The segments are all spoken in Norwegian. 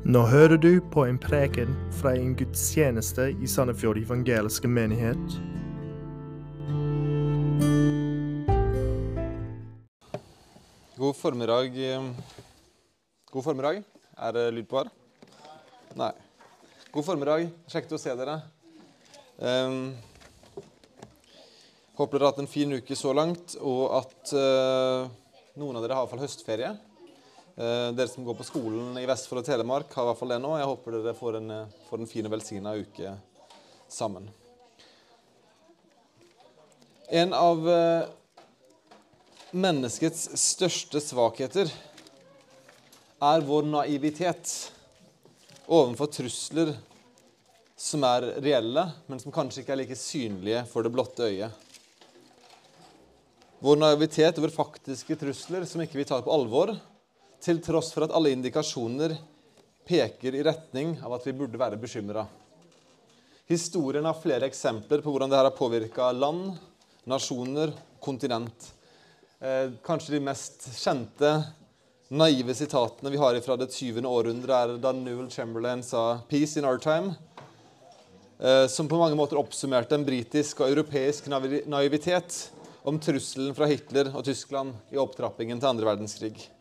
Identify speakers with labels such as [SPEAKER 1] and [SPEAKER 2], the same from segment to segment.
[SPEAKER 1] Nå hører du på en preken fra en gudstjeneste i Sandefjord evangeliske menighet.
[SPEAKER 2] God formiddag. eh, God formiddag. Er det lyd på her? Nei. God formiddag. Kjekt å se dere. Um, håper dere har hatt en fin uke så langt, og at uh, noen av dere har iallfall høstferie. Eh, dere som går på skolen i Vestfold og Telemark, har i hvert fall det nå. Jeg håper dere får en, eh, får en fin og velsigna uke sammen. En av eh, Menneskets største svakheter er vår naivitet overfor trusler som er reelle, men som kanskje ikke er like synlige for det blotte øyet. Vår naivitet over faktiske trusler som ikke vi tar på alvor, til tross for at alle indikasjoner peker i retning av at vi burde være bekymra. Historien har flere eksempler på hvordan dette har påvirka land, nasjoner, kontinent. Eh, kanskje de mest kjente, naive sitatene vi har fra det 20. århundre, er da Newell Chamberlain sa 'Peace in our time', eh, som på mange måter oppsummerte en britisk og europeisk naivitet om trusselen fra Hitler og Tyskland i opptrappingen til andre verdenskrig.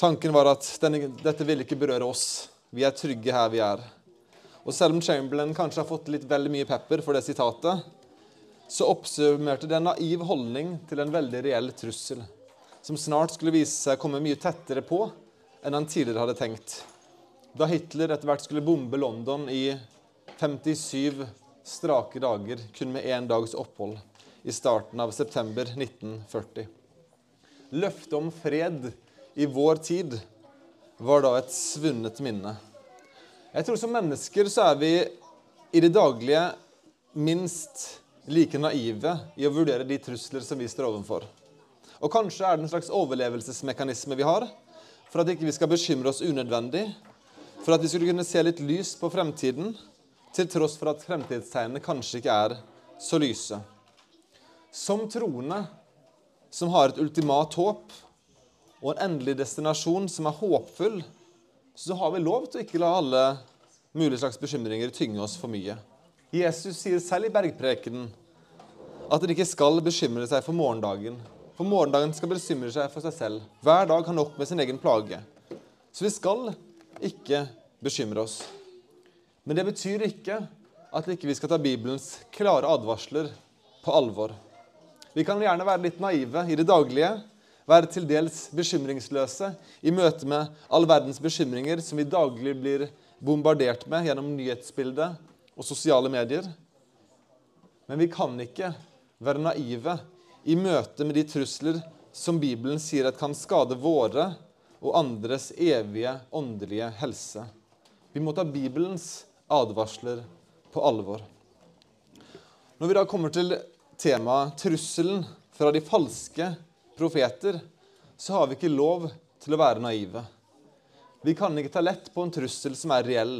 [SPEAKER 2] Tanken var at denne, dette ville ikke berøre oss. Vi er trygge her vi er. Og selv om Chamberlain kanskje har fått litt veldig mye pepper for det sitatet, så oppsummerte det en naiv holdning til en veldig reell trussel, som snart skulle vise seg å komme mye tettere på enn han tidligere hadde tenkt. Da Hitler etter hvert skulle bombe London i 57 strake dager, kun med én dags opphold, i starten av september 1940. Løftet om fred i vår tid var da et svunnet minne. Jeg tror som mennesker så er vi i det daglige minst like naive i å vurdere de trusler som vi står overfor. Og kanskje er det en slags overlevelsesmekanisme vi har for at ikke vi skal bekymre oss unødvendig, for at vi skulle kunne se litt lys på fremtiden, til tross for at fremtidstegnene kanskje ikke er så lyse. Som troende som har et ultimat håp og en endelig destinasjon som er håpfull, så har vi lov til å ikke la alle mulige slags bekymringer tynge oss for mye. Jesus sier selv i bergprekenen at en ikke skal bekymre seg for morgendagen. For morgendagen skal bekymre seg for seg selv. Hver dag har nok med sin egen plage. Så vi skal ikke bekymre oss. Men det betyr ikke at ikke vi skal ta Bibelens klare advarsler på alvor. Vi kan gjerne være litt naive i det daglige, være til dels bekymringsløse i møte med all verdens bekymringer som vi daglig blir bombardert med gjennom nyhetsbildet og sosiale medier. Men vi kan ikke være naive i møte med de trusler som Bibelen sier at kan skade våre og andres evige åndelige helse. Vi må ta Bibelens advarsler på alvor. Når vi da kommer til temaet trusselen fra de falske profeter, så har vi ikke lov til å være naive. Vi kan ikke ta lett på en trussel som er reell,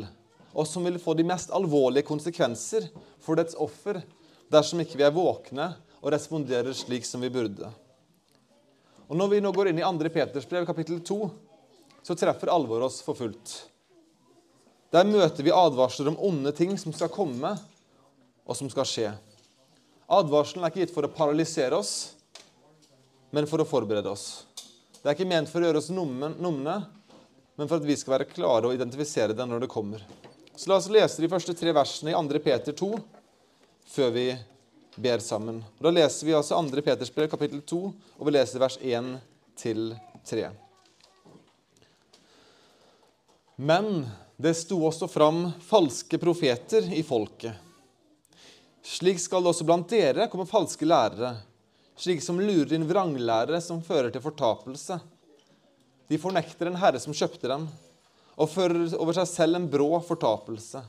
[SPEAKER 2] og som vil få de mest alvorlige konsekvenser for dets offer dersom ikke vi er våkne og responderer slik som vi burde. Og Når vi nå går inn i 2. Peters brev, kapittel 2, så treffer alvoret oss for fullt. Der møter vi advarsler om onde ting som skal komme, og som skal skje. Advarselen er ikke gitt for å paralysere oss, men for å forberede oss. Det er ikke ment for å gjøre oss numne, men for at vi skal være klare og identifisere det når det kommer. Så la oss lese de første tre versene i 2. Peter 2 før vi ber sammen. Og da leser vi altså 2. Peters brev, kapittel 2, og vi leser vers 1 til 3. Men det sto også fram falske profeter i folket. Slik skal det også blant dere komme falske lærere, slik som lurer inn vranglærere som fører til fortapelse. De fornekter en herre som kjøpte dem, og fører over seg selv en brå fortapelse.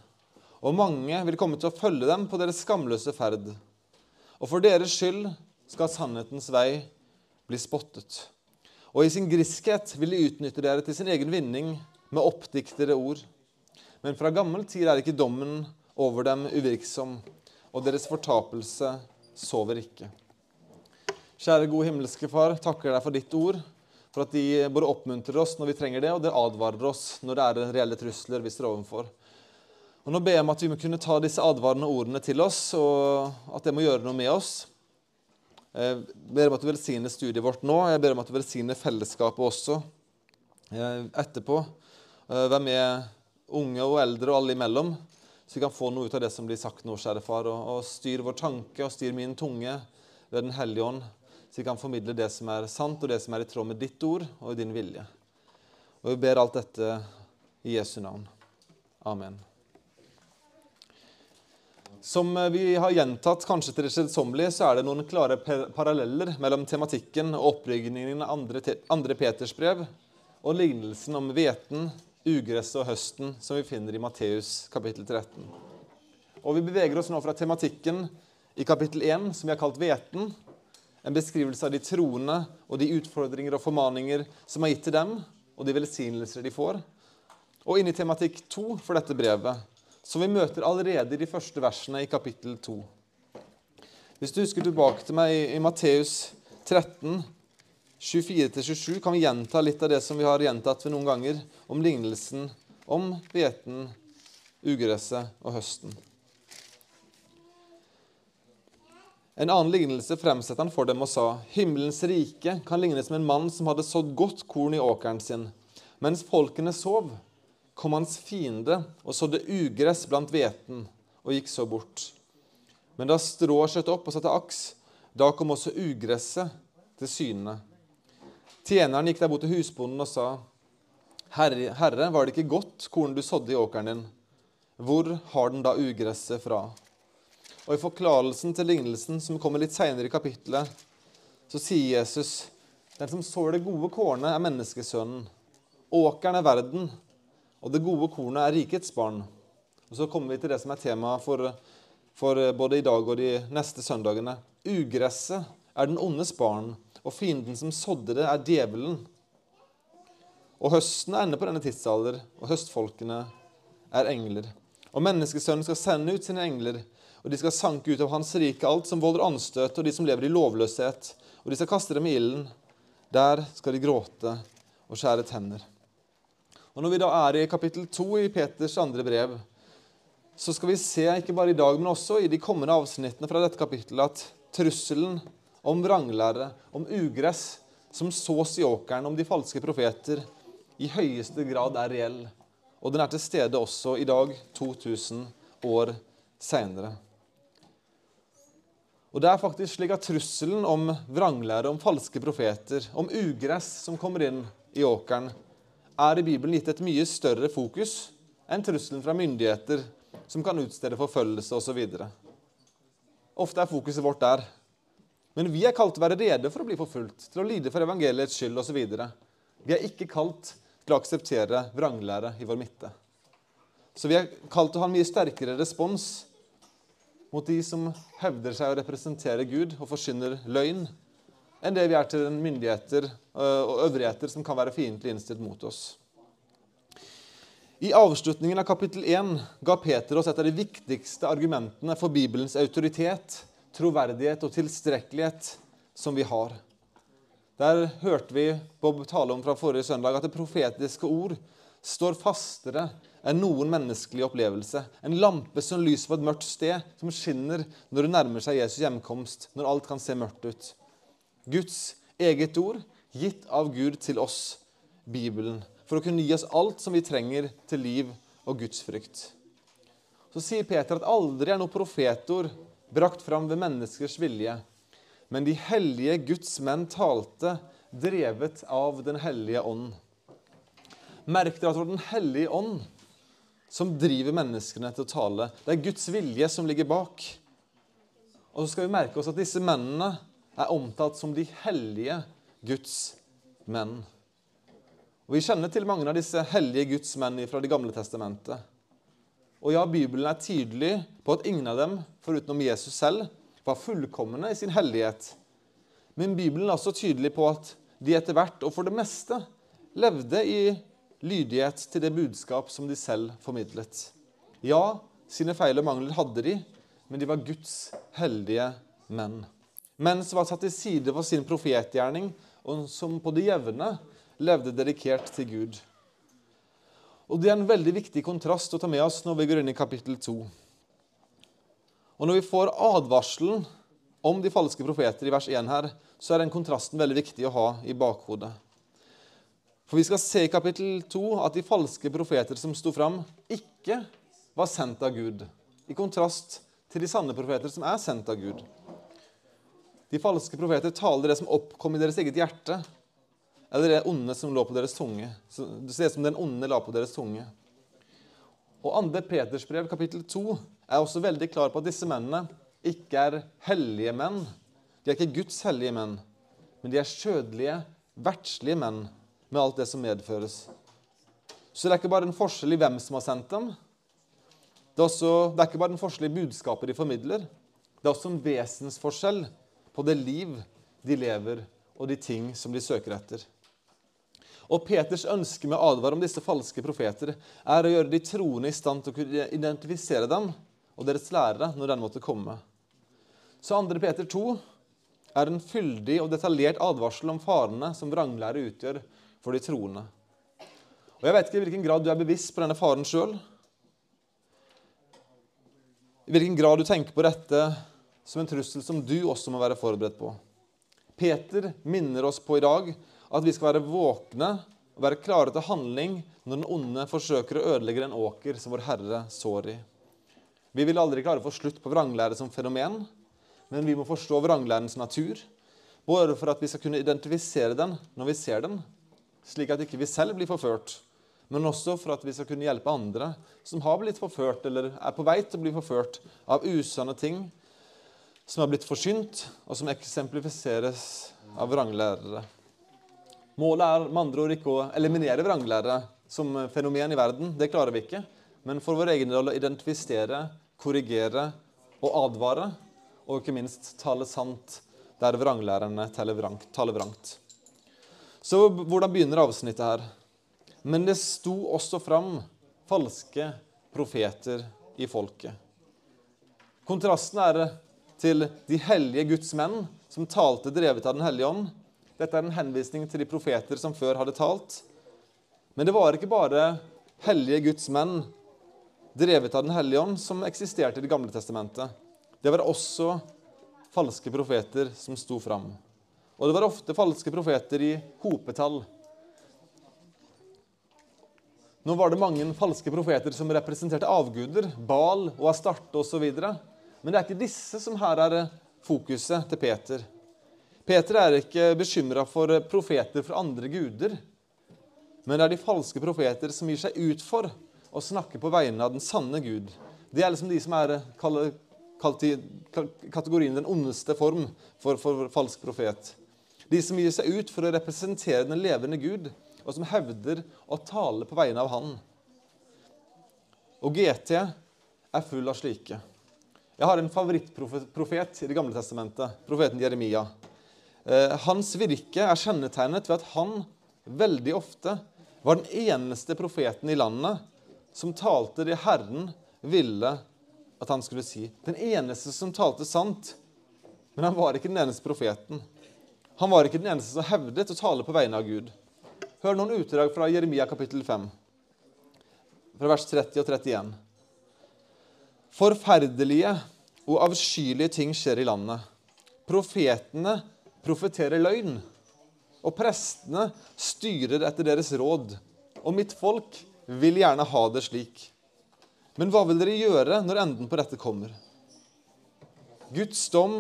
[SPEAKER 2] Og mange vil komme til å følge dem på deres skamløse ferd. Og for deres skyld skal sannhetens vei bli spottet. Og i sin griskhet vil de utnytte dere til sin egen vinning med oppdiktede ord. Men fra gammel tid er ikke dommen over dem uvirksom, og deres fortapelse sover ikke. Kjære gode himmelske Far, takker deg for ditt ord. For at de både oppmuntrer oss når vi trenger det, og det advarer oss når det er reelle trusler vi står overfor. Og Nå ber jeg om at vi må kunne ta disse advarende ordene til oss, og at det må gjøre noe med oss. Jeg ber om at du velsigner studiet vårt nå. Jeg ber om at du velsigner fellesskapet også eh, etterpå. Eh, vær med unge og eldre og alle imellom, så vi kan få noe ut av det som blir sagt nå, kjære far. Og, og styr vår tanke og styr min tunge ved Den hellige ånd så vi kan formidle det som er sant, og det som er i tråd med ditt ord og din vilje. Og Vi ber alt dette i Jesu navn. Amen. Som vi har gjentatt kanskje til det kjedsommelige, så er det noen klare paralleller mellom tematikken og oppbygningen av andre, andre Peters brev og lignelsen om hveten, ugresset og høsten som vi finner i Matteus kapittel 13. Og Vi beveger oss nå fra tematikken i kapittel 1, som vi har kalt hveten, en beskrivelse av de troende og de utfordringer og formaninger som er gitt til dem, og de velsignelser de får. Og inni i tematikk to for dette brevet, som vi møter allerede i de første versene i kapittel 2. Hvis du husker tilbake til meg i Matteus 13, 24-27, kan vi gjenta litt av det som vi har gjentatt ved noen ganger, om lignelsen om hveten, ugresset og høsten. En annen lignelse fremsetter han for dem og sa.: Himmelens rike kan lignes med en mann som hadde sådd godt korn i åkeren sin. Mens folkene sov, kom hans fiende og sådde ugress blant hveten og gikk så bort. Men da strået skjøt opp og satte aks, da kom også ugresset til syne. Tjeneren gikk der bort til husbonden og sa, herre, herre, var det ikke godt korn du sådde i åkeren din? Hvor har den da ugresset fra? Og I forklarelsen til lignelsen som kommer litt senere i kapittelet, så sier Jesus den som sår det gode kornet, er menneskesønnen. Åkeren er verden, og det gode kornet er rikets barn. Og Så kommer vi til det som er temaet for, for både i dag og de neste søndagene. Ugresset er den ondes barn, og fienden som sådde det, er djevelen. Og høsten er ende på denne tidsalder, og høstfolkene er engler. Og menneskesønnen skal sende ut sine engler og de skal sanke ut av hans rike alt som volder anstøt, og de som lever i lovløshet, og de skal kaste dem i ilden. Der skal de gråte og skjære tenner. Og Når vi da er i kapittel 2 i Peters andre brev, så skal vi se, ikke bare i dag, men også i de kommende avsnittene fra dette kapittelet, at trusselen om vranglære, om ugress som sås i åkeren, om de falske profeter, i høyeste grad er reell. Og den er til stede også i dag, 2000 år seinere. Og det er faktisk slik at Trusselen om vranglære, om falske profeter, om ugress som kommer inn i åkeren, er i Bibelen gitt et mye større fokus enn trusselen fra myndigheter som kan utstede forfølgelse osv. Ofte er fokuset vårt der. Men vi er kalt til å være rede for å bli forfulgt, til å lide for evangeliets skyld osv. Vi er ikke kalt til å akseptere vranglære i vår midte. Så vi er kalt til å ha en mye sterkere respons mot de som hevder seg å representere Gud og forsyner løgn, enn det vi er til myndigheter øh, og øvrigheter som kan være fiendtlig innstilt mot oss. I avslutningen av kapittel 1 ga Peter oss et av de viktigste argumentene for Bibelens autoritet, troverdighet og tilstrekkelighet som vi har. Der hørte vi Bob tale om fra forrige søndag at det profetiske ord står fastere enn noen menneskelig opplevelse. En lampe som lyser på et mørkt sted, som skinner når det nærmer seg Jesus hjemkomst, når alt kan se mørkt ut. Guds eget ord, gitt av Gud til oss, Bibelen, for å kunne gi oss alt som vi trenger til liv og gudsfrykt. Så sier Peter at aldri er noe profetord brakt fram ved menneskers vilje, men de hellige Guds menn talte, drevet av Den hellige ånd. Merk dere at det var Den hellige ånd som driver menneskene til å tale. Det er Guds vilje som ligger bak. Og så skal vi merke oss at disse mennene er omtalt som de hellige Guds menn. Og Vi kjenner til mange av disse hellige Guds menn fra Det gamle testamentet. Og ja, Bibelen er tydelig på at ingen av dem, forutenom Jesus selv, var fullkomne i sin hellighet. Men Bibelen er også tydelig på at de etter hvert, og for det meste, levde i lydighet til det budskap som de selv formidlet. Ja, sine feil og mangler hadde de, men de var Guds heldige menn. Menn som var satt til side for sin profetgjerning og som på det jevne levde dedikert til Gud. Og Det er en veldig viktig kontrast å ta med oss når vi går inn i kapittel 2. Og Når vi får advarselen om de falske profeter i vers 1 her, så er den kontrasten veldig viktig å ha i bakhodet. For vi skal se i kapittel 2 at de falske profeter som sto fram, ikke var sendt av Gud, i kontrast til de sanne profeter som er sendt av Gud. De falske profeter taler det som oppkom i deres eget hjerte, eller det onde som lå på deres tunge. Det ser ut som den onde la på deres tunge. Og 2. Peters brev, kapittel 2, er også veldig klar på at disse mennene ikke er hellige menn. De er ikke Guds hellige menn, men de er skjødelige, verdslige menn med alt det som medføres. Så det er ikke bare en forskjell i hvem som har sendt dem. Det er, også, det er ikke bare en forskjell i budskapet de formidler. Det er også en vesensforskjell på det liv de lever, og de ting som de søker etter. Og Peters ønske med å advare om disse falske profeter er å gjøre de troende i stand til å kunne identifisere dem og deres lærere når den måtte komme. Så 2. Peter 2 er en fyldig og detaljert advarsel om farene som vranglære utgjør for de troende. Og Jeg vet ikke i hvilken grad du er bevisst på denne faren sjøl. I hvilken grad du tenker på dette som en trussel som du også må være forberedt på. Peter minner oss på i dag at vi skal være våkne og være klare til handling når den onde forsøker å ødelegge den åker som vår Herre sår i. Vi vil aldri klare å få slutt på vranglære som fenomen, men vi må forstå vranglærens natur, både for at vi skal kunne identifisere den når vi ser den, slik at ikke vi selv blir forført, men også for at vi skal kunne hjelpe andre som har blitt forført eller er på vei til å bli forført av usanne ting som har blitt forsynt, og som eksemplifiseres av vranglærere. Målet er med andre ord ikke å eliminere vranglærere som fenomen i verden. Det klarer vi ikke. Men for vår egen del å identifisere, korrigere og advare og ikke minst tale sant der vranglærerne taler vrangt. Så hvordan begynner avsnittet her? Men det sto også fram falske profeter i folket. Kontrasten er til de hellige Guds menn som talte drevet av Den hellige ånd. Dette er en henvisning til de profeter som før hadde talt. Men det var ikke bare hellige Guds menn drevet av Den hellige ånd som eksisterte i Det gamle testamentet. Det var også falske profeter som sto fram. Og det var ofte falske profeter i hopetall. Nå var det mange falske profeter som representerte avguder, Bal og Astarte osv. Men det er ikke disse som her er fokuset til Peter. Peter er ikke bekymra for profeter fra andre guder, men det er de falske profeter som gir seg ut for å snakke på vegne av den sanne Gud. Det er liksom de som er kalt i kategorien den ondeste form for, for falsk profet. De som gir seg ut for å representere den levende Gud, og som hevder å tale på vegne av Han. Og GT er full av slike. Jeg har en favorittprofet i Det gamle testamentet, profeten Jeremia. Eh, hans virke er kjennetegnet ved at han veldig ofte var den eneste profeten i landet som talte det Herren ville at han skulle si. Den eneste som talte sant. Men han var ikke den eneste profeten. Han var ikke den eneste som hevdet å tale på vegne av Gud. Hør noen utdrag fra Jeremia kapittel 5, fra vers 30 og 31. Forferdelige og avskyelige ting skjer i landet. Profetene profeterer løgn, og prestene styrer etter deres råd. Og mitt folk vil gjerne ha det slik. Men hva vil dere gjøre når enden på dette kommer? Guds dom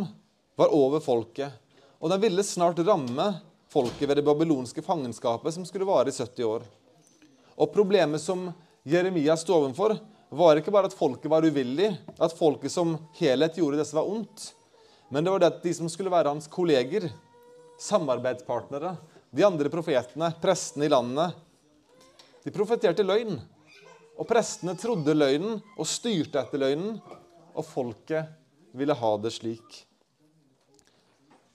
[SPEAKER 2] var over folket, og den ville snart ramme folket ved det babylonske fangenskapet som skulle vare i 70 år. Og Problemet som Jeremia sto overfor, var ikke bare at folket var uvillig, at folket som helhet gjorde det som var ondt, men det var det at de som skulle være hans kolleger, samarbeidspartnere, de andre profetene, prestene i landet, de profeterte løgn. Og prestene trodde løgnen og styrte etter løgnen, og folket ville ha det slik.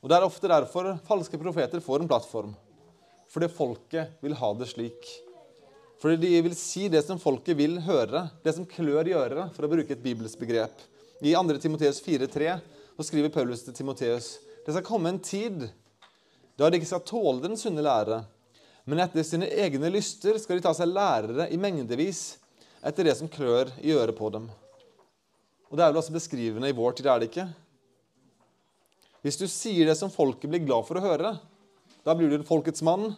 [SPEAKER 2] Og Det er ofte derfor falske profeter får en plattform. Fordi folket vil ha det slik. Fordi de vil si det som folket vil høre, det som klør i øret, for å bruke et bibelsk begrep. I 2. Timoteus 4,3 skriver Paulus til Timoteus det skal komme en tid da de ikke skal tåle den sunne lære, men etter sine egne lyster skal de ta seg lærere i mengdevis etter det som klør i øret på dem. Og Det er vel også beskrivende i vår tid, er det ikke? Hvis du sier det som folket blir glad for å høre, da blir du en folkets mann,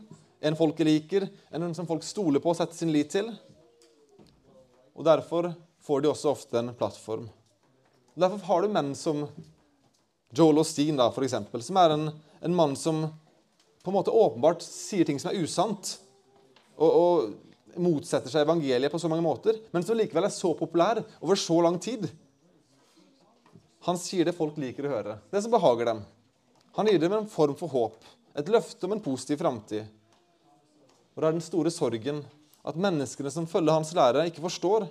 [SPEAKER 2] en folket liker, en som folk stoler på og setter sin lit til. Og Derfor får de også ofte en plattform. Derfor har du menn som Joel Osteen, da, for eksempel, som er en, en mann som på en måte åpenbart sier ting som er usant, og, og motsetter seg evangeliet på så mange måter, men som likevel er så populær over så lang tid. Han sier det folk liker å høre, det som behager dem. Han gir dem en form for håp, et løfte om en positiv framtid. Og det er den store sorgen at menneskene som følger hans lære, ikke forstår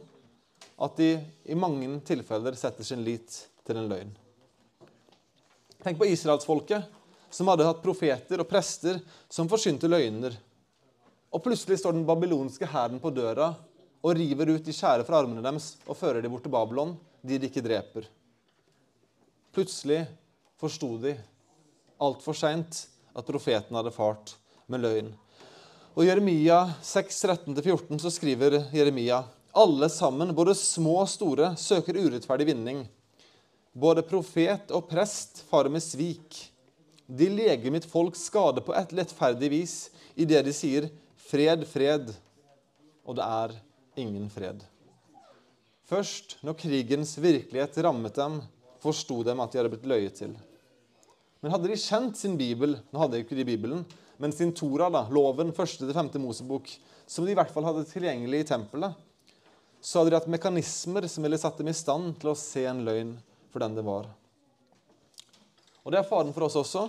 [SPEAKER 2] at de i mange tilfeller setter sin lit til en løgn. Tenk på israelsfolket som hadde hatt profeter og prester som forsynte løgner. Og plutselig står den babylonske hæren på døra og river ut de skjære fra armene deres og fører dem bort til Babylon, de de ikke dreper. Plutselig forsto de altfor seint at profeten hadde fart med løgn. Og I Jeremia 6, 13-14 så skriver Jeremia alle sammen, både små og store, søker urettferdig vinning. Både profet og prest farer med svik. De leger mitt folks skade på et lettferdig vis i det de sier 'fred, fred', og det er ingen fred. Først når krigens virkelighet rammet dem, forsto dem at de hadde blitt løyet til. Men hadde de kjent sin bibel Nå hadde de ikke de Bibelen, men sin Tora, da, loven, første til femte Mosebok, som de i hvert fall hadde tilgjengelig i tempelet, så hadde de hatt mekanismer som ville satt dem i stand til å se en løgn for den det var. Og Det er faren for oss også,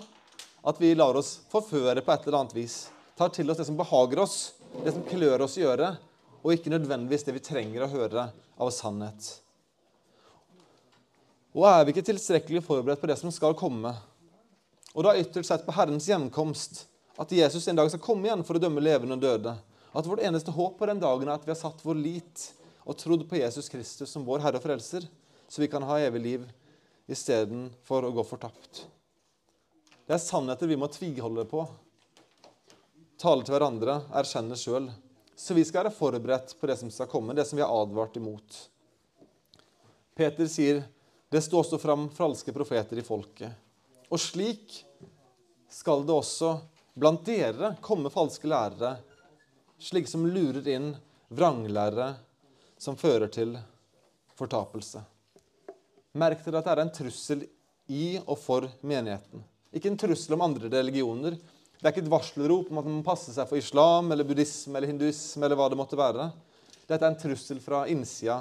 [SPEAKER 2] at vi lar oss forføre på et eller annet vis. Tar til oss det som behager oss, det som klør oss i øret, og ikke nødvendigvis det vi trenger å høre av sannhet. Og er vi ikke tilstrekkelig forberedt på det som skal komme, og da ytterst sett på Herrens hjemkomst, at Jesus en dag skal komme igjen for å dømme levende og døde, at vårt eneste håp på den dagen er at vi har satt vår lit og trodd på Jesus Kristus som vår Herre og Frelser, så vi kan ha evig liv istedenfor å gå fortapt. Det er sannheter vi må tviholde på, tale til hverandre, erkjenne sjøl. Så vi skal være forberedt på det som skal komme, det som vi har advart imot. Peter sier det står også fram falske profeter i folket. Og slik skal det også blant dere komme falske lærere, slike som lurer inn vranglærere som fører til fortapelse. Merk dere at det er en trussel i og for menigheten. Ikke en trussel om andre religioner. Det er ikke et varselrop om at man må passe seg for islam eller buddhisme eller hinduisme. eller hva det måtte være. Dette er en trussel fra innsida.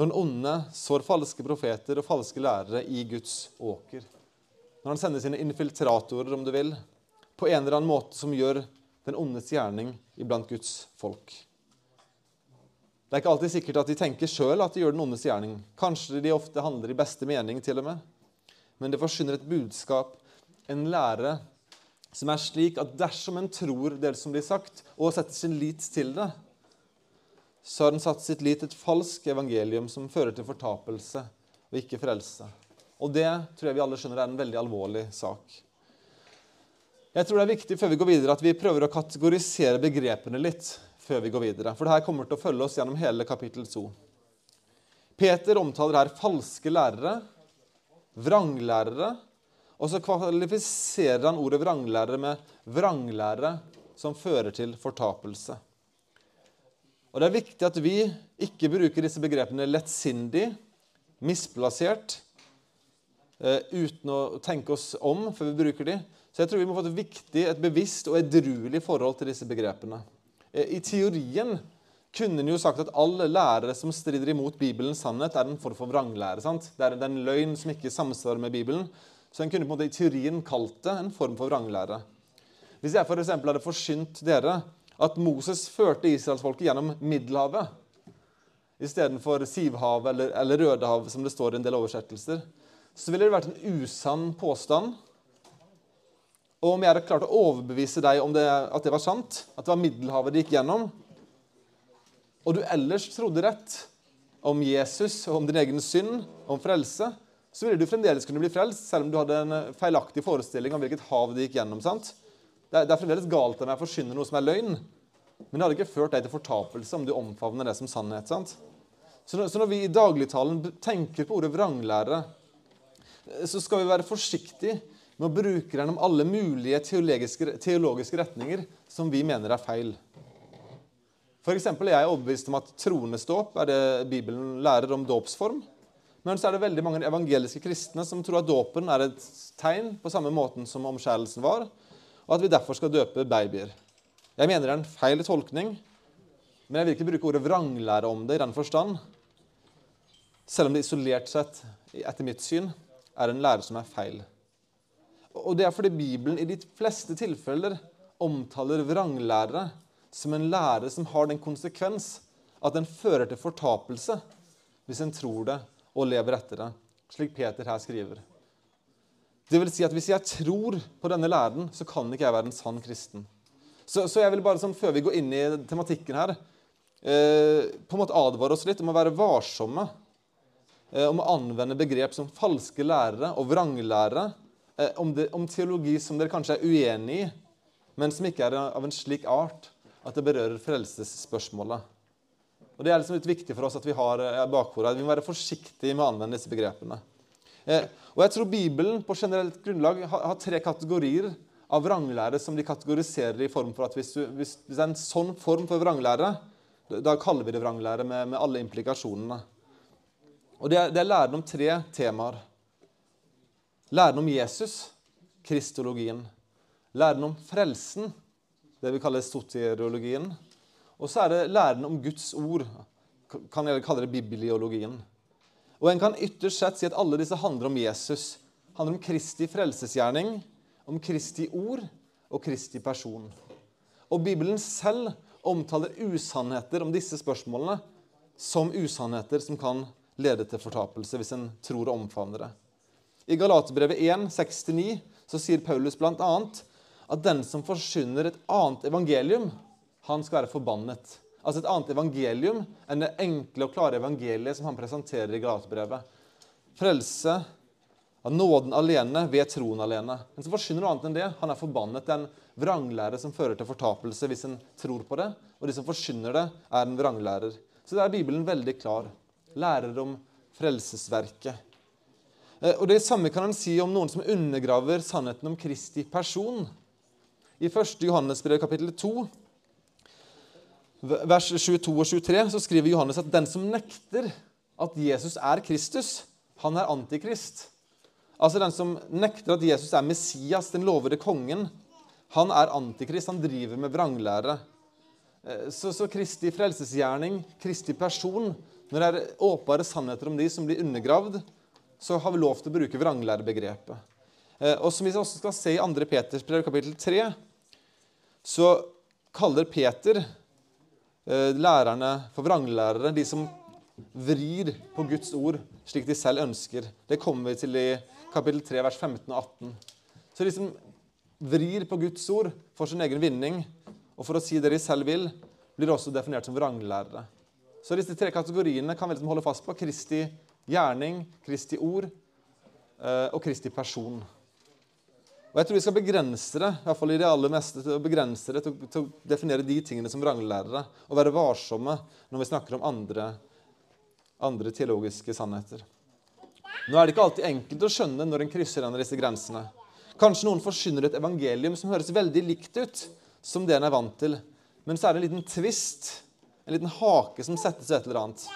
[SPEAKER 2] Når den onde sår falske profeter og falske lærere i Guds åker. Når han sender sine infiltratorer, om du vil, på en eller annen måte som gjør den ondes gjerning iblant Guds folk. Det er ikke alltid sikkert at de tenker sjøl at de gjør den ondes gjerning. Kanskje de ofte handler i beste mening, til og med. Men det forsyner et budskap, en lære, som er slik at dersom en tror det som blir sagt, og setter sin lit til det, så har den satt sitt lit til et falsk evangelium som fører til fortapelse og ikke frelse. Og det tror jeg vi alle skjønner er en veldig alvorlig sak. Jeg tror det er viktig før vi går videre, at vi prøver å kategorisere begrepene litt før vi går videre. For det her kommer til å følge oss gjennom hele kapittel 2. Peter omtaler her falske lærere, vranglærere, og så kvalifiserer han ordet vranglærere med vranglærere som fører til fortapelse. Og Det er viktig at vi ikke bruker disse begrepene lettsindig, misplassert, eh, uten å tenke oss om før vi bruker de. Så jeg tror vi må få et viktig, et bevisst og edruelig forhold til disse begrepene. Eh, I teorien kunne en jo sagt at alle lærere som strider imot Bibelens sannhet, er en form for vranglære. sant? Det er en løgn som ikke samsvarer med Bibelen. Så en kunne på en måte i teorien kalt det en form for vranglære. Hvis jeg f.eks. For hadde forsynt dere at Moses førte israelsfolket gjennom Middelhavet istedenfor Sivhavet eller, eller Rødehavet, som det står i en del oversettelser, så ville det vært en usann påstand og om jeg hadde klart å overbevise deg om det, at det var sant, at det var Middelhavet de gikk gjennom, og du ellers trodde rett om Jesus og om din egen synd, om frelse, så ville du fremdeles kunne bli frelst, selv om du hadde en feilaktig forestilling om hvilket hav de gikk gjennom. sant? Det er, det er fremdeles galt av meg å forkynne noe som er løgn, men det hadde ikke ført deg til fortapelse om du omfavner det som sannhet. sant? Så når, så når vi i dagligtalen tenker på ordet vranglære, eh, så skal vi være forsiktige med å bruke den om alle mulige teologiske, teologiske retninger som vi mener er feil. Eksempel er jeg overbevist om at tronesdåp er det Bibelen lærer om dåpsform. Men så er det veldig mange evangeliske kristne som tror at dåpen er et tegn på samme måten som omskjærelsen var, og at vi derfor skal døpe babyer. Jeg mener det er en feil tolkning, men jeg vil ikke bruke ordet vranglære om det i den forstand, selv om det isolert sett, etter mitt syn, er en lære som er feil. Og det er fordi Bibelen i de fleste tilfeller omtaler vranglære som en lære som har den konsekvens at den fører til fortapelse hvis en tror det og lever etter det, slik Peter her skriver. Det vil si at Hvis jeg tror på denne læren, så kan ikke jeg være en sann kristen. Så, så jeg vil bare sånn, Før vi går inn i tematikken her, eh, på en måte advare oss litt om å være varsomme. Eh, om å anvende begrep som falske lærere og vranglærere Eh, om, det, om, teologi som dere kanskje er uenig i, men som ikke er av en slik art at det berører frelsesspørsmålet. Og Det er liksom litt viktig for oss at vi har eh, bakhodet. Vi må være forsiktige med å anvende disse begrepene. Eh, og jeg tror Bibelen på generelt grunnlag har, tre kategorier av vranglære som de kategoriserer i form for at hvis, du, hvis det er en sånn form for vranglære, da kaller vi det vranglære med, med alle implikasjonene. Og det er, det er læren om tre temaer. Læren om Jesus, kristologien. Læren om frelsen, det vi kaller soteriologien. Og så er det læren om Guds ord, kan jeg kalle det bibliologien. Og En kan ytterst sett si at alle disse handler om Jesus. Handler om Kristi frelsesgjerning, om Kristi ord og Kristi person. Og Bibelen selv omtaler usannheter om disse spørsmålene som usannheter som kan lede til fortapelse hvis en tror og omfavner det. I Galaterbrevet 1, 6-9 så sier Paulus bl.a. at den som forsyner et annet evangelium, han skal være forbannet. Altså et annet evangelium enn det enkle og klare evangeliet som han presenterer i Galaterbrevet. Frelse av nåden alene ved troen alene. Men som forsyner noe annet enn det, han er forbannet. Det er en vranglære som fører til fortapelse hvis en tror på det. Og de som forsyner det, er en vranglærer. Så det er Bibelen veldig klar. Lærer om frelsesverket. Eh, og Det samme kan han si om noen som undergraver sannheten om Kristi person. I 1. Johannes brev kapittel 2, vers 22 og 23, så skriver Johannes at den som nekter at Jesus er Kristus, han er antikrist. Altså den som nekter at Jesus er Messias, den lovede kongen, han er antikrist. Han driver med vranglære. Eh, så, så Kristi frelsesgjerning, Kristi person, når det er åpenbare sannheter om de som blir undergravd, så har vi lov til å bruke vranglærebegrepet. Eh, og som vi også skal se i 2. Peters brev, kapittel 3, så kaller Peter lærerne for vranglærere, de som vrir på Guds ord slik de selv ønsker. Det kommer vi til i kapittel 3, vers 15 og 18. Så de som vrir på Guds ord for sin egen vinning, og for å si det de selv vil, blir også definert som vranglærere. Så disse tre kategoriene kan vi liksom holde fast på. Kristi gjerning, Kristi ord eh, og Kristi person. Og Jeg tror vi skal begrense det i hvert fall i det aller meste, til å begrense det til, til å definere de tingene som vranglærere, og være varsomme når vi snakker om andre, andre teologiske sannheter. Nå er det ikke alltid enkelt å skjønne når en krysser en av disse grensene. Kanskje noen forsyner et evangelium som høres veldig likt ut som det en er vant til, men så er det en liten tvist, en liten hake som settes et eller annet.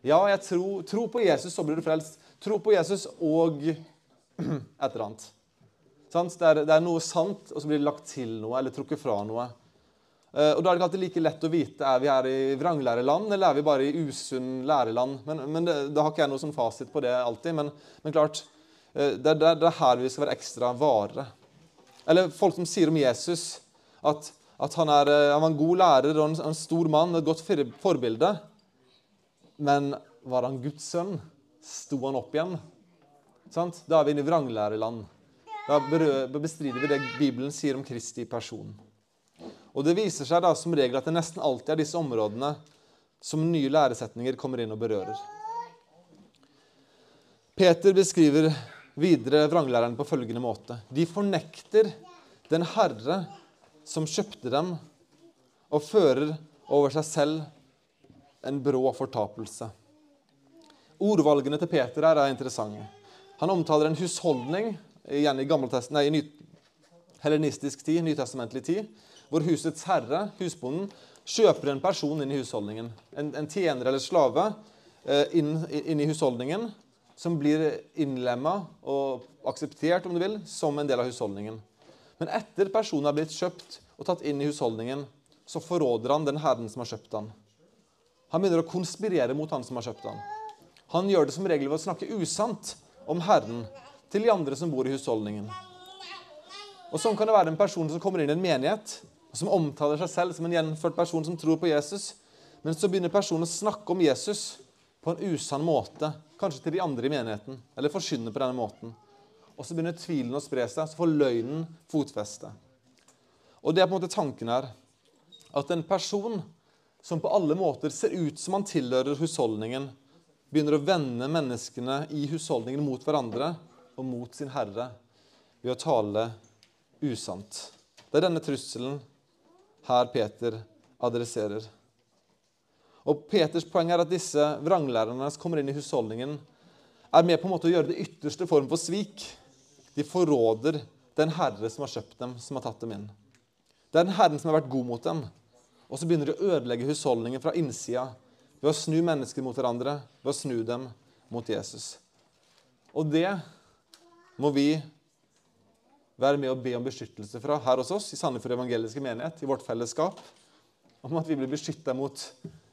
[SPEAKER 2] Ja, jeg tror, tro på Jesus, så blir du frelst. Tro på Jesus og et eller annet. Det er, det er, noe sant, og så blir det lagt til noe eller trukket fra noe. Eh, og Da er det ikke alltid like lett å vite er vi her i vranglæreland eller er vi bare i usunn læreland. Men, men det, Da har ikke jeg noe sånn fasit på det alltid. Men, men klart, eh, det er, det er, her vi skal være ekstra vare. Eller folk som sier om Jesus at, at han, er, eh, han var en god lærer og en, en stor mann, et godt forbilde. Men var han Guds sønn? Sto han opp igjen? Sant? Da er vi inne i vranglæreland. Da bestrider vi det Bibelen sier om Kristi person. Og Det viser seg da som regel at det nesten alltid er disse områdene som nye læresetninger kommer inn og berører. Peter beskriver videre vranglæreren på følgende måte. De fornekter den Herre som kjøpte dem, og fører over seg selv en brå fortapelse. Ordvalgene til Peter er interessante. Han omtaler en husholdning igjen i, nei, ny, hellenistisk tid, nytestamentlig tid, hvor husets herre, husbonden, kjøper en person inn i husholdningen. En, en tjener eller slave eh, inn, inn, i husholdningen som blir innlemma og akseptert om du vil, som en del av husholdningen. Men etter personen har blitt kjøpt og tatt inn i husholdningen, så forråder han den herren som har kjøpt han. Han begynner å konspirere mot han som har kjøpt han. Han gjør det som regel ved å snakke usant om Herren til de andre som bor i husholdningen. Og Sånn kan det være en person som kommer inn i en menighet, som omtaler seg selv som en gjenført person som tror på Jesus. Men så begynner personen å snakke om Jesus på en usann måte, kanskje til de andre i menigheten, eller forkynne på denne måten. Og så begynner tvilen å spre seg, så får løgnen fotfeste. Og det er på en måte tanken her at en person som på alle måter ser ut som han tilhører husholdningen, begynner å vende menneskene i husholdningen mot hverandre og mot sin herre ved å tale usant. Det er denne trusselen her Peter adresserer. Og Peters poeng er at disse vranglærerne som kommer inn i husholdningen, er med på en måte å gjøre det ytterste form for svik. De forråder den herre som har kjøpt dem, som har tatt dem inn. Det er den herren som har vært god mot dem. Og så begynner de å ødelegge husholdningen fra innsida ved å snu mennesker mot hverandre, ved å snu dem mot Jesus. Og det må vi være med og be om beskyttelse fra her hos oss i Sandefjord evangeliske menighet, i vårt fellesskap. Om at vi blir beskytta mot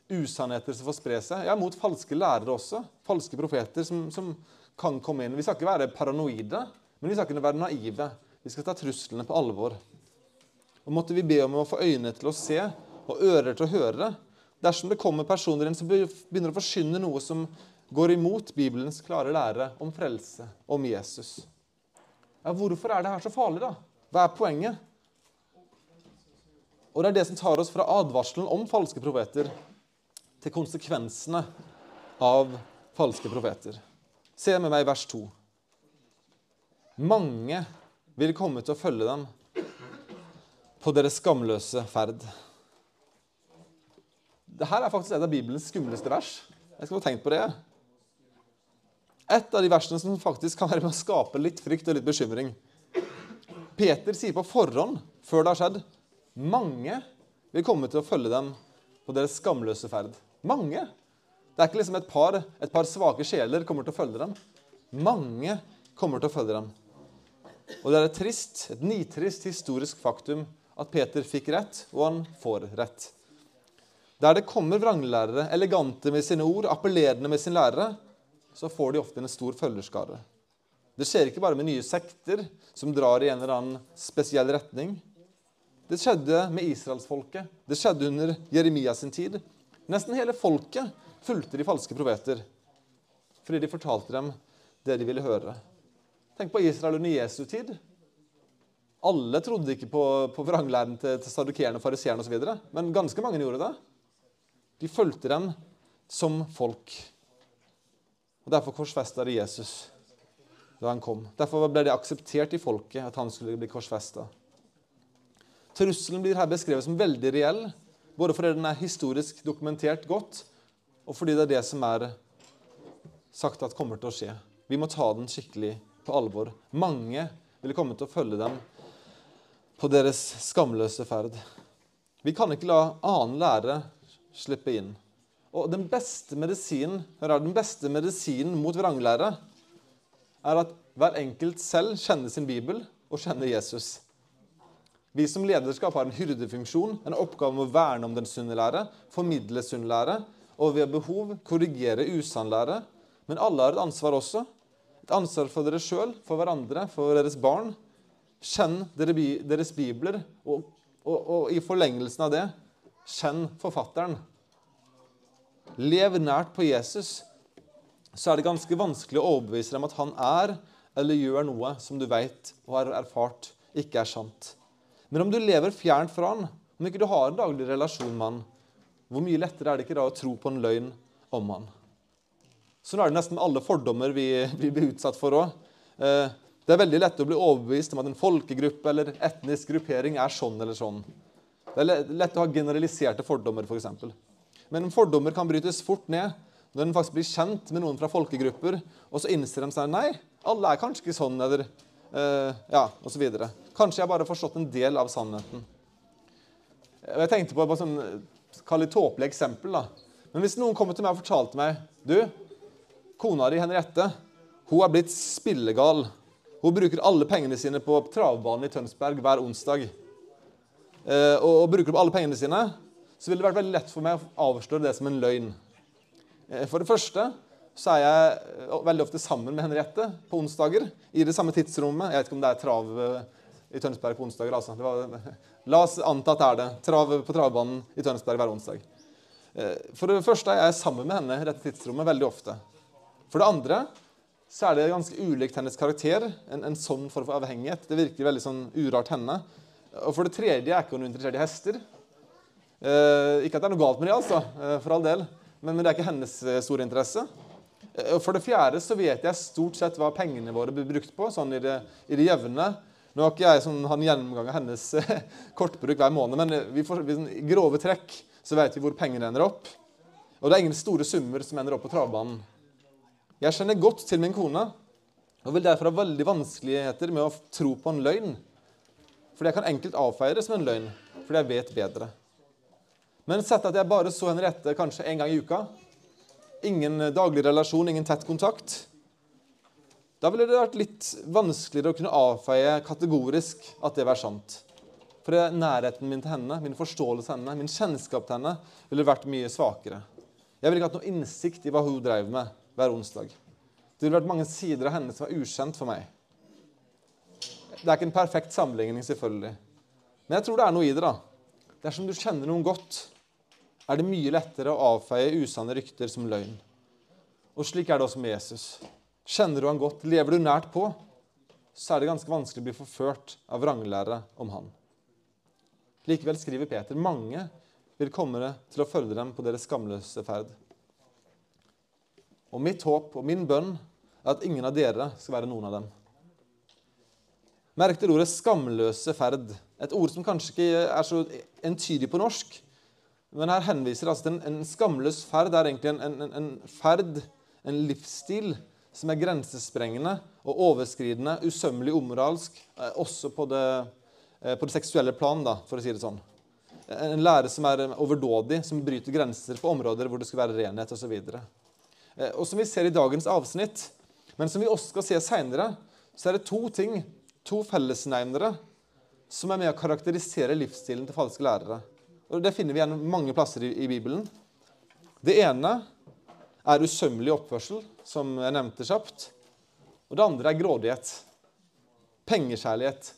[SPEAKER 2] usannheter som får spre seg. Ja, mot falske lærere også. Falske profeter som, som, kan komme inn. Vi skal ikke være paranoide, men vi skal ikke være naive. Vi skal ta truslene på alvor. Og måtte vi be om å få øyne til å se og ører til å høre. Dersom det kommer personer inn som begynner å forkynne noe som går imot Bibelens klare lære om frelse, om Jesus. Ja, hvorfor er det her så farlig, da? Hva er poenget? Og Det er det som tar oss fra advarselen om falske profeter til konsekvensene av falske profeter. Se med meg vers 2. Mange vil komme til å følge dem på deres skamløse ferd. Dette er faktisk et av Bibelens skumleste vers. Jeg skal få tenkt på det. Et av de versene som faktisk kan være med å skape litt frykt og litt bekymring. Peter sier på forhånd, før det har skjedd, mange vil komme til å følge dem på deres skamløse ferd. Mange. Det er ikke liksom et par, et par svake sjeler kommer til å følge dem. Mange kommer til å følge dem. Og det er et trist, et nitrist historisk faktum at Peter fikk rett, og han får rett. Der det kommer vranglærere, elegante med sine ord, appellerende med sin lærere, så får de ofte en stor følgerskare. Det skjer ikke bare med nye sekter som drar i en eller annen spesiell retning. Det skjedde med israelsfolket. Det skjedde under Jeremias sin tid. Nesten hele folket fulgte de falske profeter fordi de fortalte dem det de ville høre. Tenk på Israel under Jesu tid. Alle trodde ikke på, på vranglæren til, til sadukerene og fariseerne osv., men ganske mange gjorde det. De fulgte dem som folk. Og Derfor korsfesta de Jesus da han kom. Derfor ble det akseptert i folket at han skulle bli korsfesta. Trusselen blir her beskrevet som veldig reell, både fordi den er historisk dokumentert godt, og fordi det er det som er sagt at kommer til å skje. Vi må ta den skikkelig på alvor. Mange vil komme til å følge dem på deres skamløse ferd. Vi kan ikke la annen lære slippe inn. Og den beste medisinen hør den beste medisinen mot vranglære er at hver enkelt selv kjenner sin bibel og kjenner Jesus. Vi som lederskap har en hyrdefunksjon, en oppgave med å verne om den sunne lære, formidle sunn lære, og ved behov korrigere usann lære. Men alle har et ansvar også. Et ansvar for dere sjøl, for hverandre, for deres barn. Kjenn deres bibler, og, og, og i forlengelsen av det, kjenn forfatteren lever nært på Jesus, så er det ganske vanskelig å overbevise dem at han er eller gjør noe som du vet og har erfart ikke er sant. Men om du lever fjernt fra han, om ikke du har en daglig relasjon med han, hvor mye lettere er det ikke da å tro på en løgn om han? Sånn er det nesten med alle fordommer vi, vi blir utsatt for òg. Eh, det er veldig lett å bli overbevist om at en folkegruppe eller etnisk gruppering er sånn eller sånn. Det er lett å ha generaliserte fordommer, f.eks. For Men fordommer kan brytes fort ned når en faktisk blir kjent med noen fra folkegrupper, og så innser de seg nei, alle er kanskje ikke sånn, eller uh, ja, osv. Kanskje jeg bare har forstått en del av sannheten. Jeg tenkte på et sånn, kall tåpelig eksempel. da. Men hvis noen kommer til meg og fortalte meg du, kona di Henriette hun er blitt spillegal. Hun bruker alle pengene sine på travbanen i Tønsberg hver onsdag. Eh, og, og, bruker opp alle pengene sine, så ville det vært veldig lett for meg å avsløre det som en løgn. Eh, for det første så er jeg eh, veldig ofte sammen med Henriette på onsdager. I det samme tidsrommet. Jeg vet ikke om det er trav eh, i Tønsberg på onsdager. altså. Var, la oss anta at det er det. Trav på travbanen i Tønsberg hver onsdag. For det første er jeg sammen med henne i dette tidsrommet veldig ofte. For det andre så er det ganske ulikt hennes karakter. En, en sånn form for avhengighet. Det virker veldig sånn urart henne. Og for det tredje er ikke hun interessert i hester. Eh, ikke at det er noe galt med det, altså, eh, for all del, men, men, det er ikke hennes eh, store interesse. For det fjerde så vet jeg stort sett hva pengene våre blir brukt på, sånn i det, i det jevne. Nå har ikke jeg sånn, en gjennomgang av hennes kortbruk hver måned, men vi får, vi, i grove trekk så vet vi hvor pengene ender opp. Og det er ingen store summer som ender opp på travbanen. Jeg kjenner godt til min kone og vil derfor ha veldig vanskeligheter med å tro på en løgn. Fordi jeg kan enkelt avfeie det som en løgn, fordi jeg vet bedre. Men sett at jeg bare så Henriette kanskje en gang i uka, ingen daglig relasjon, ingen tett kontakt, da ville det vært litt vanskeligere å kunne avfeie kategorisk at det var sant. For nærheten min til henne, min forståelse av henne, min kjennskap til henne ville vært mye svakere. Jeg ville ikke hatt noe innsikt i hva hun drev med hver onsdag. Det ville vært mange sider av henne som var ukjent for meg. Det er ikke en perfekt sammenligning, selvfølgelig. Men jeg tror det er noe i det. da. Dersom du kjenner noen godt, er det mye lettere å avfeie usanne rykter som løgn. Og slik er det også med Jesus. Kjenner du han godt, lever du nært på, så er det ganske vanskelig å bli forført av vranglære om han. Likevel skriver Peter mange vil komme til å følge dem på deres skamløse ferd. Og mitt håp og min bønn er at ingen av dere skal være noen av dem. Merk dere ordet 'skamløse ferd', et ord som kanskje ikke er så entydig på norsk. Men her henviser altså til en, en skamløs ferd. Det er egentlig en, en, en, ferd, en livsstil, som er grensesprengende og overskridende, usømmelig umoralsk, eh, også på det, eh, på det seksuelle plan, da, for å si det sånn. En lære som er overdådig, som bryter grenser på områder hvor det skal være renhet osv. Eh, og som vi ser i dagens avsnitt, men som vi også skal se seinere, så er det to ting, to fellesnevnere, som er med å karakterisere livsstilen til falske lærere. Og Det finner vi igjen mange plasser i, i Bibelen. Det ene er usømmelig oppførsel, som jeg nevnte kjapt. Og det andre er grådighet. Pengekjærlighet.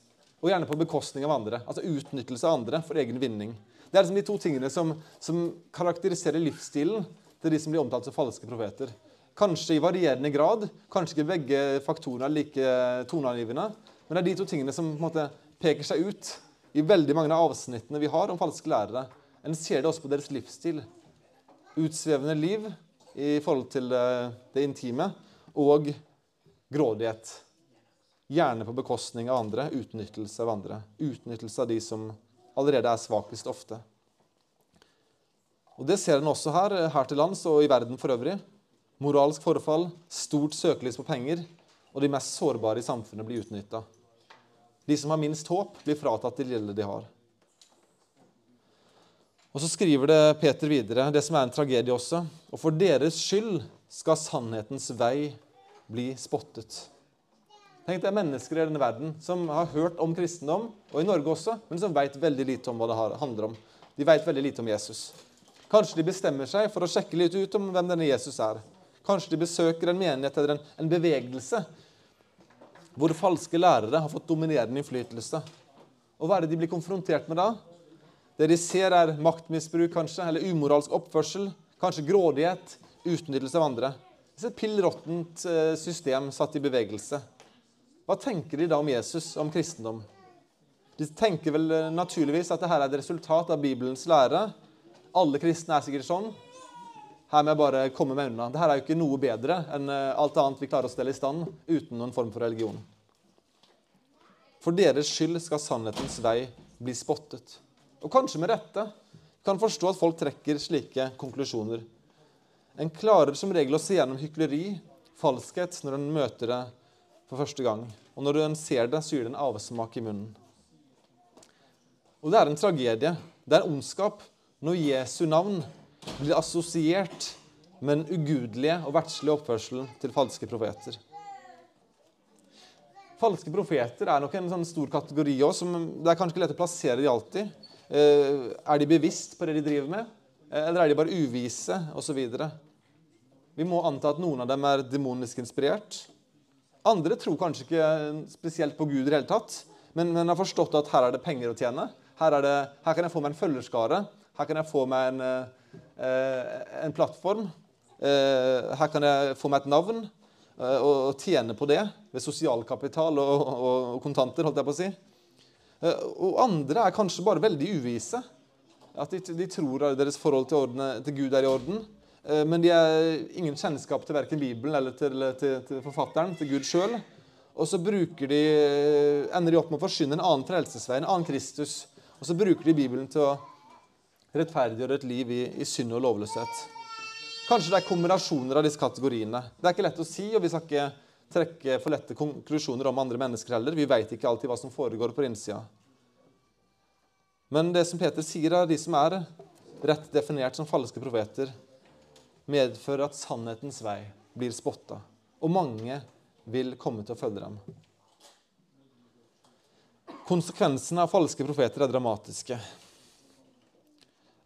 [SPEAKER 2] Og gjerne på bekostning av andre. Altså utnyttelse av andre for egen vinning. Det er liksom de to tingene som, som karakteriserer livsstilen til de som blir omtalt som falske profeter. Kanskje i varierende grad, kanskje ikke begge faktorene er like toneangivende. Men det er de to tingene som på en måte peker seg ut i veldig mange av avsnittene vi har om falske lærere. En ser det også på deres livsstil. Utsvevende liv i forhold til det, intime og grådighet. Gjerne på bekostning av andre, utnyttelse av andre. Utnyttelse av de som allerede er svakest ofte. Og Det ser en også her, her til lands og i verden for øvrig. Moralsk forfall, stort søkelys på penger, og de mest sårbare i samfunnet blir utnytta. De som har minst håp, blir fratatt det lille de har. Og Så skriver det Peter videre, det som er en tragedie også. Og for deres skyld skal sannhetens vei bli spottet. Tenk det er mennesker i denne verden som har hørt om kristendom, og i Norge også, men som veit veldig lite om hva det handler om. De veit veldig lite om Jesus. Kanskje de bestemmer seg for å sjekke litt ut om hvem denne Jesus er. Kanskje de besøker en menighet eller en, en bevegelse hvor falske lærere har fått dominerende innflytelse. Og hva er det de blir konfrontert med da? Det de ser, er maktmisbruk, kanskje, eller umoralsk oppførsel. Kanskje grådighet, utnyttelse av andre. Det er et pill råttent eh, system satt i bevegelse. Hva tenker de da om Jesus, om kristendom? De tenker vel eh, naturligvis at dette er et resultat av Bibelens lære, alle kristne er sikkert sånn. Her må jeg bare komme meg unna. Dette er jo ikke noe bedre enn eh, alt annet vi klarer å stelle i stand uten noen form for religion. For deres skyld skal sannhetens vei bli spottet. Og kanskje med rette. Kan forstå at folk trekker slike konklusjoner. En klarer som regel å se gjennom hykleri, falskhet, når en møter det for første gang. Og når en ser det, så gir det en avsmak i munnen. Og det er en tragedie. Det er ondskap når Jesu navn blir assosiert med den ugudelige og verdslige oppførselen til falske profeter. Falske profeter er nok en sånn stor kategori også, det er kanskje lett å plassere de alltid. Eh, er de bevisst på det de driver med, eh, eller er de bare uvise, osv.? Vi må anta at noen av dem er demonisk inspirert. Andre tror kanskje ikke spesielt på Gud i hele tatt, men, men har forstått at her er det penger å tjene. Her, det, her kan jeg få meg en følgerskare. Her kan jeg få meg en, eh, en plattform. Eh, her kan jeg få meg et navn eh, og tjene på det ved sosialkapital og, og, og kontanter. holdt jeg på å si. Eh, og andre er kanskje bare veldig uvise. At de, de tror at deres forhold til, ordene, til, Gud er i orden. Eh, men de har ingen kjennskap til verken Bibelen eller til, til, til forfatteren, til Gud sjøl. Og så de, eh, ender de opp med å forsyne en annen frelsesvei, en annen Kristus. Og så bruker de Bibelen til å rettferdiggjøre et liv i, i synd og lovløshet. Kanskje det er kombinasjoner av disse kategoriene. Det er ikke lett å si, og vi skal ikke trekke for lette konklusjoner om andre mennesker heller. Vi veit ikke alltid hva som foregår på innsida. Men det som Peter sier, er de som er rett definert som falske profeter, medfører at sannhetens vei blir spotta, og mange vil komme til å følge dem. Konsekvensene av falske profeter er dramatiske.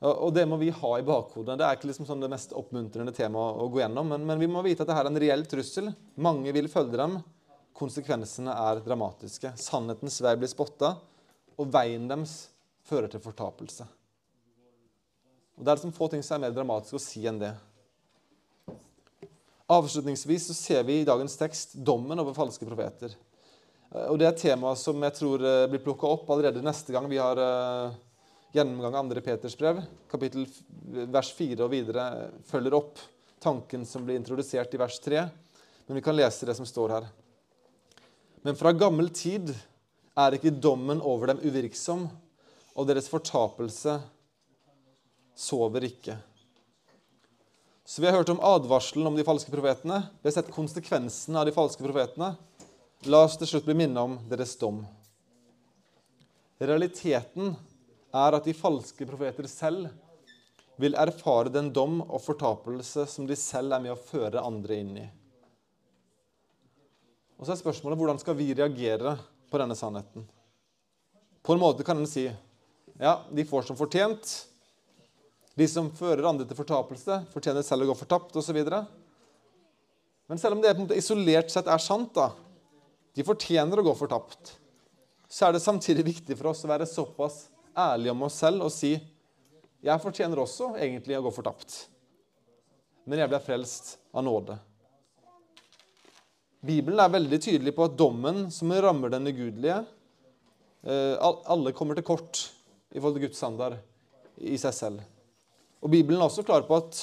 [SPEAKER 2] Og det må vi ha i bakhodet. Det er ikke liksom sånn det mest oppmuntrende temaet å gå gjennom, men, men, vi må vite at dette er en reell trussel. Mange vil følge dem. Konsekvensene er dramatiske. Sannhetens vei blir spotta, og veien deres fører til fortapelse. Og Det er liksom få ting som er mer dramatisk å si enn det. Avslutningsvis så ser vi i dagens tekst dommen over falske profeter. Og Det er et tema som jeg tror eh, blir plukka opp allerede neste gang vi har uh, gjennomgang av 2. Peters brev, kapittel vers 4 og videre, følger opp tanken som blir introdusert i vers 3. Men vi kan lese det som står her. Men fra gammel tid er ikke dommen over dem uvirksom, og deres fortapelse sover ikke. Så Vi har hørt om advarselen om de falske profetene. Vi har sett konsekvensene av de falske profetene. La oss til slutt bli minnet om deres dom. Realiteten er at de falske profeter selv vil erfare den dom og fortapelse som de selv er med å føre andre inn i. Og så er spørsmålet hvordan skal vi reagere på denne sannheten? På en måte kan en si ja, de får som fortjent. De som fører andre til fortapelse, fortjener selv å gå fortapt osv. Men selv om det på en måte isolert sett er sant, da, de fortjener å gå fortapt, så er det samtidig viktig for oss å være såpass ærlige om oss selv og si jeg fortjener også egentlig å gå fortapt. Men jeg ble frelst av nåde. Bibelen er veldig tydelig på at dommen som rammer den ugudelige eh, Alle kommer til kort i forhold til Guds standard i seg selv. Og Bibelen er også klar på at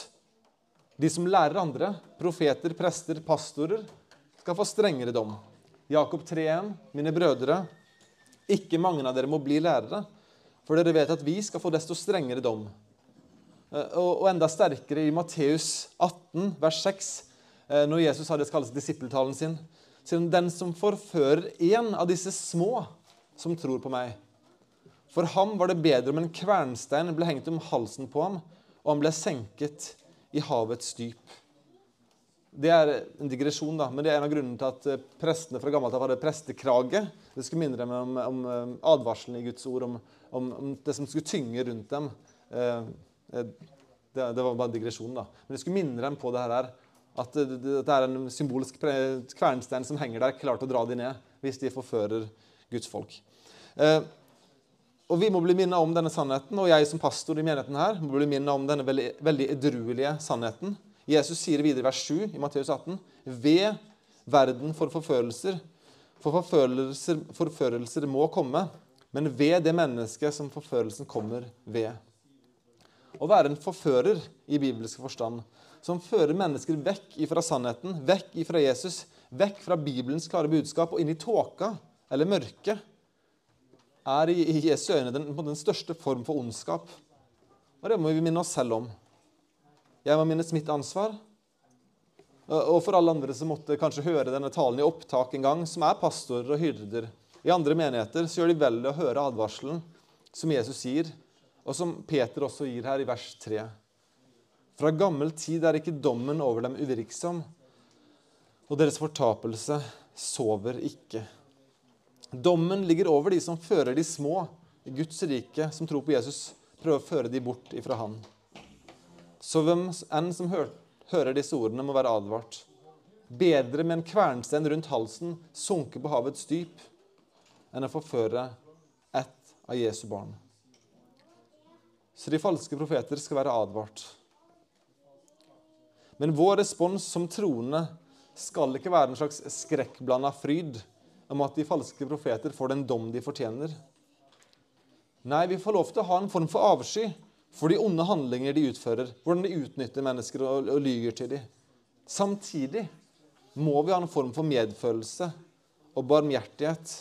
[SPEAKER 2] de som lærer andre, profeter, prester, pastorer, skal få strengere dom. Jakob 3,1.: Mine brødre, ikke mange av dere må bli lærere, for dere vet at vi skal få desto strengere dom. Eh, og enda sterkere i Matteus 18, vers 6, eh, når Jesus har det som kalles disippeltalen sin. Siden den som forfører en av disse små som tror på meg. For ham var det bedre om en kvernstein ble hengt om halsen på ham, og han ble senket i havets dyp. Det er en digresjon, da, men det er en av grunnene til at eh, prestene fra gammelt av hadde prestekrage. Det skulle minne dem om, om advarselen i Guds ord om om, om, det som skulle tynge rundt dem. Eh, eh, det, det, var bare digresjon, da. Men jeg skulle minne dem på det her. At det, det er en symbolsk kvernstein som henger der, klar til å dra dem ned hvis de forfører Guds folk. Eh, og Vi må bli minnet om denne sannheten, og jeg som pastor i menigheten her må bli minnet om denne veldig, veldig edruelige sannheten. Jesus sier videre i vers 7 i Matteus 18.: Ved verden for forførelser, for forførelser, forførelser må komme, men ved det mennesket som forførelsen kommer ved. Å være en forfører i bibelsk forstand som fører mennesker vekk fra sannheten, vekk fra Jesus, vekk fra Bibelens klare budskap og inn i tåka eller mørket, er i Jesu øyne den, den største form for ondskap. Og det må vi minne oss selv om. Jeg må minnes mitt ansvar. Og for alle andre som måtte kanskje høre denne talen i opptak en gang, som er pastorer og hyrder i andre menigheter, så gjør de vel å høre advarselen som Jesus gir, og som Peter også gir her i vers 3. Fra gammel tid er ikke dommen over dem uvirksom, og deres fortapelse sover ikke. Dommen ligger over de som fører de små i Guds rike, som tror på Jesus, prøver å føre de bort ifra Han. Så hvem enn som hører disse ordene, må være advart. Bedre med en kvernstein rundt halsen, sunke på havets dyp, enn å forføre ett av Jesu barn. Så de falske profeter skal være advart. Men vår respons som troende skal ikke være en slags skrekkblanda fryd om at de falske profeter får den dom de fortjener. Nei, vi får lov til å ha en form for avsky for de onde handlinger de utfører, hvordan de utnytter mennesker og, og lyger til dem. Samtidig må vi ha en form for medfølelse og barmhjertighet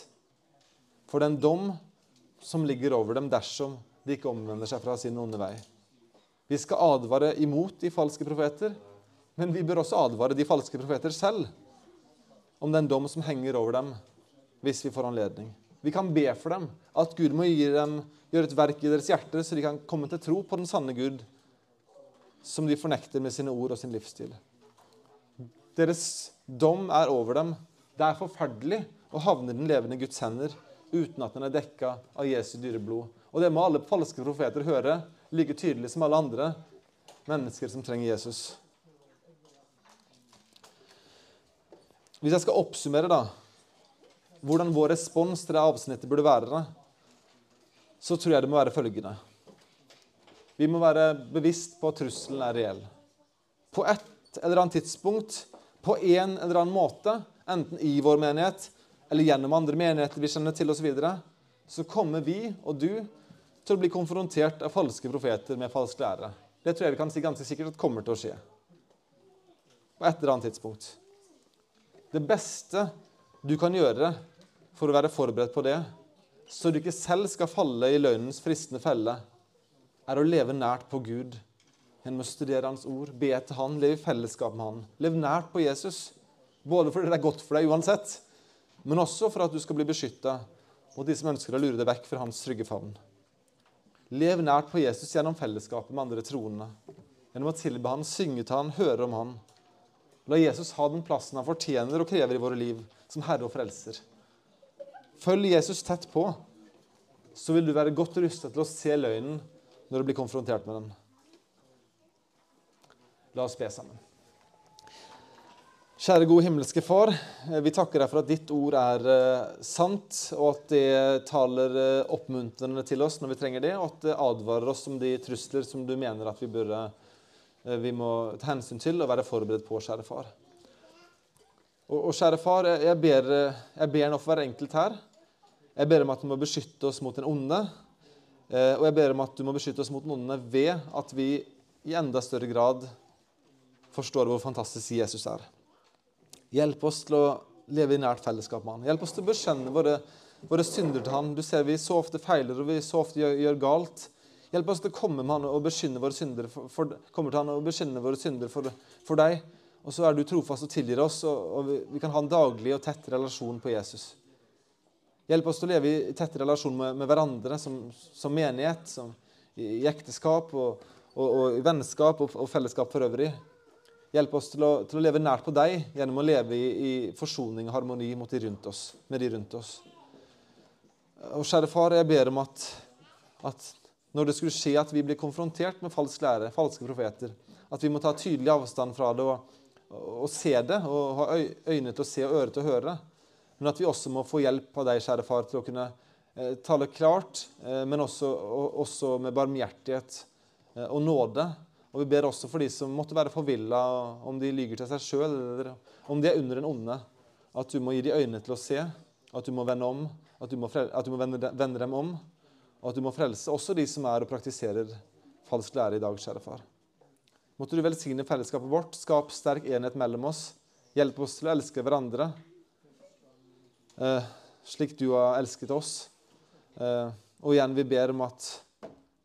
[SPEAKER 2] for den dom som ligger over dem dersom de ikke omvender seg fra sin onde vei. Vi skal advare imot de falske profeter, men vi bør også advare de falske profeter selv om den dom som henger over dem, hvis vi får anledning. Vi kan be for dem at Gud må dem, gjøre et verk i deres hjerter, så de kan komme til tro på den sanne Gud, som de fornekter med sine ord og sin livsstil. Deres dom er over dem. Det er forferdelig å havne i den levende Guds hender uten at den er dekka av Jesu dyreblod. Og det må alle falske profeter høre like tydelig som alle andre mennesker som trenger Jesus. Hvis jeg skal oppsummere da, hvordan vår respons til det avsnittet burde være, så tror jeg det må være følgende. Vi må være bevisst på at trusselen er reell. På et eller annet tidspunkt, på en eller annen måte, enten i vår menighet eller gjennom andre menigheter vi kjenner til osv., så, videre, så kommer vi og du til å bli konfrontert av falske profeter med falske lærere. Det tror jeg vi kan si ganske sikkert at kommer til å skje. På et eller annet tidspunkt. Det beste du kan gjøre for å være forberedt på det, så du ikke selv skal falle i løgnens fristende felle, er å leve nært på Gud gjennom å studere Hans ord, be til Han, leve i fellesskap med Han. Lev nært på Jesus, både fordi det er godt for deg uansett, men også for at du skal bli beskytta mot de som ønsker å lure deg vekk fra hans trygge favn. Lev nært på Jesus gjennom fellesskapet med andre troende. Gjennom å tilbe han, synge til han, høre om han. La Jesus ha den plassen han fortjener og krever i våre liv, som Herre og Frelser. Følg Jesus tett på, så vil du være godt rustet til å se løgnen når du blir konfrontert med den. La oss be sammen. Kjære gode himmelske Far. Eh, vi takker deg for at ditt ord er uh, sant, og at det taler uh, oppmuntrende til oss når vi trenger det, og at det advarer oss om de trusler som du mener at vi, uh, vi må ta hensyn til og være forberedt på, kjære far. Og, og kjære far, jeg, jeg, ber, jeg ber nå for hver enkelt her. Jeg ber om at du må beskytte oss mot den onde, og jeg ber om at du må beskytte oss mot den onde ved at vi i enda større grad forstår hvor fantastisk Jesus er. Hjelp oss til å leve i nært fellesskap med han. Hjelp oss til å bekjenne våre, våre synder til han. Du ser vi så ofte feiler og vi så ofte gjør, gjør galt. Hjelp oss til å komme med han og bekynne våre synder for, for, til han og våre synder for, for deg. Og så er du trofast og tilgir oss, og, og vi, vi, kan ha en daglig og tett relasjon på Jesus. Hjelp oss til å leve i tett relasjon med, med hverandre som, som, menighet, som, i, i ekteskap og, og, og, i vennskap og fellesskap for øvrig. Hjelp oss til å, til å, leve nært på deg gjennom å leve i, i forsoning og harmoni de oss, med de rundt oss. Og kjære far, jeg ber om at, at når det skulle skje at vi blir konfrontert med falsk lære, falske profeter, at vi må ta tydelig avstand fra det og, og se det, og ha øyne til å se og øre til å høre. Men at vi også må få hjelp av deg, kjære far, til å kunne eh, tale klart, eh, men også, og, også med barmhjertighet eh, og nåde og vi ber også for de som måtte være forvilla, om de lyger til seg sjøl, eller om de er under en onde, at du må gi de øynene til å se, at du må vende om, at du må, at du må vende, vende, dem om, og at du må frelse også de som er og praktiserer falsk lære i dag, kjære far. Måtte du velsigne fellesskapet vårt, skap sterk enhet mellom oss. Hjelp oss til å elske hverandre eh, slik du har elsket oss. Eh, og igjen, vi ber om at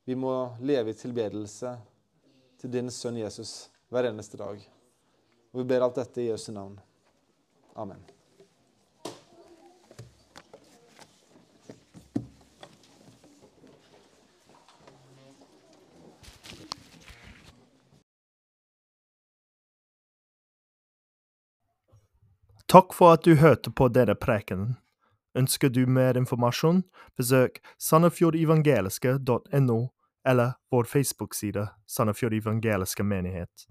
[SPEAKER 2] vi må leve i tilbedelse til din sønn Jesus hver eneste dag. Og vi ber alt dette i Jesu navn. Amen.
[SPEAKER 1] Takk for at du hørte på denne prekenen. Ønsker du mer informasjon, besøk sandefjordevangeliske.no eller vår Facebook-side Sandefjord evangeliske menighet.